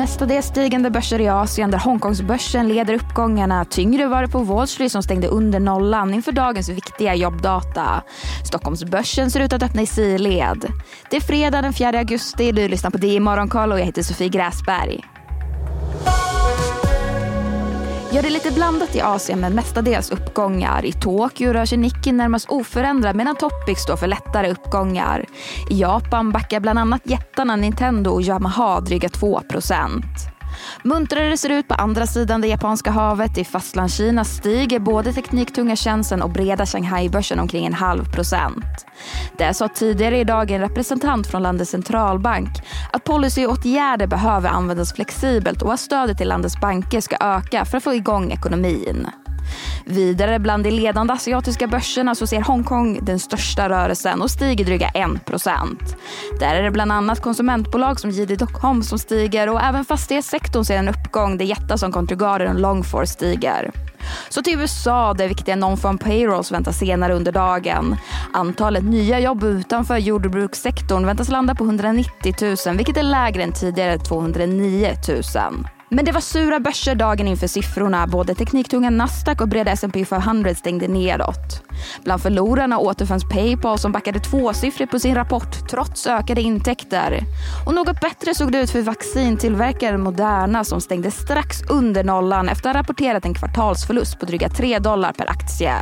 Mestadels stigande börser i Asien där Hongkongsbörsen leder uppgångarna. Tyngre var det på Wall Street som stängde under nollan inför dagens viktiga jobbdata. Stockholmsbörsen ser ut att öppna i sidled. Det är fredag den 4 augusti. Du lyssnar på DI Morgonkoll och jag heter Sofie Gräsberg. Ja, det är lite blandat i Asien med mestadels uppgångar. I Tokyo rör sig Nikkei närmast oförändrad medan Topix står för lättare uppgångar. I Japan backar bland annat jättarna Nintendo och Yamaha dryga 2 Muntrare ser ut på andra sidan det japanska havet. I fastlandskina stiger både tekniktunga tjänsten och breda Shanghai-börsen omkring en halv procent. Det sa tidigare idag en representant från landets centralbank att policyåtgärder behöver användas flexibelt och att stödet till landets banker ska öka för att få igång ekonomin. Vidare bland de ledande asiatiska börserna så ser Hongkong den största rörelsen och stiger dryga 1% Där är det bland annat konsumentbolag som JD.com som stiger och även fastighetssektorn ser en uppgång där jättar som Contrigarden och Longfor stiger. Så till USA där viktiga non-farm payrolls väntas senare under dagen. Antalet nya jobb utanför jordbrukssektorn väntas landa på 190 000 vilket är lägre än tidigare 209 000. Men det var sura börser dagen inför siffrorna. Både tekniktunga Nasdaq och breda S&P 500 stängde nedåt. Bland förlorarna återfanns Paypal som backade tvåsiffrigt på sin rapport trots ökade intäkter. Och något bättre såg det ut för vaccintillverkaren Moderna som stängde strax under nollan efter att ha rapporterat en kvartalsförlust på dryga 3 dollar per aktie.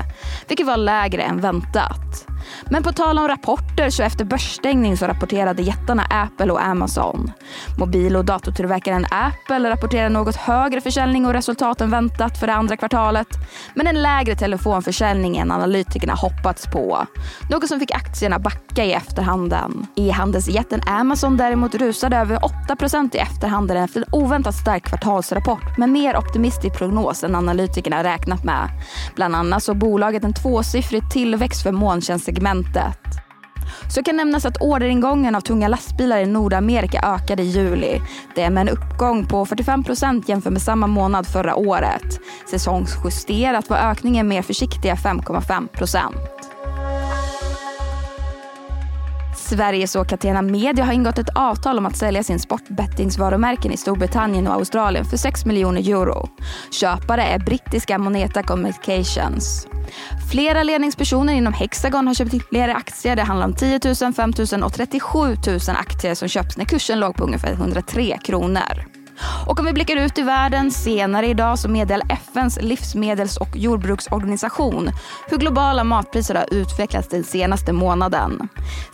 Vilket var lägre än väntat. Men på tal om rapporter så efter börsstängning så rapporterade jättarna Apple och Amazon. Mobil och datortillverkaren Apple rapporterade något högre försäljning och resultat än väntat för det andra kvartalet. Men en lägre telefonförsäljning än analytikerna hoppats på. Något som fick aktierna backa i efterhanden. E-handelsjätten Amazon däremot rusade över 8% i efterhanden efter en oväntat stark kvartalsrapport med mer optimistisk prognos än analytikerna räknat med. Bland annat så bolaget en tvåsiffrig tillväxt för molntjänster segmentet. Så kan nämnas att orderingången av tunga lastbilar i Nordamerika ökade i juli. Det är med en uppgång på 45 procent jämfört med samma månad förra året. Säsongsjusterat var ökningen mer försiktiga 5,5 procent. Sveriges och Catena Media har ingått ett avtal om att sälja sin sportbettingsvarumärken i Storbritannien och Australien för 6 miljoner euro. Köpare är brittiska Moneta Communications. Flera ledningspersoner inom Hexagon har köpt ytterligare aktier. Det handlar om 10 000, 5 000 och 37 000 aktier som köps när kursen låg på ungefär 103 kronor. Och om vi blickar ut i världen senare idag så meddelar FNs livsmedels och jordbruksorganisation hur globala matpriser har utvecklats den senaste månaden.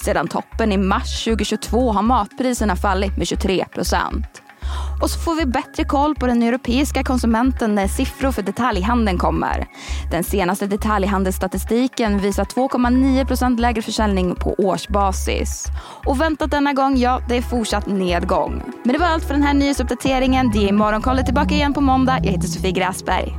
Sedan toppen i mars 2022 har matpriserna fallit med 23 procent. Och så får vi bättre koll på den europeiska konsumenten när siffror för detaljhandeln kommer. Den senaste detaljhandelsstatistiken visar 2,9% lägre försäljning på årsbasis. Och väntat denna gång, ja, det är fortsatt nedgång. Men det var allt för den här nyhetsuppdateringen. Det är Morgonkollet tillbaka igen på måndag. Jag heter Sofie Gräsberg.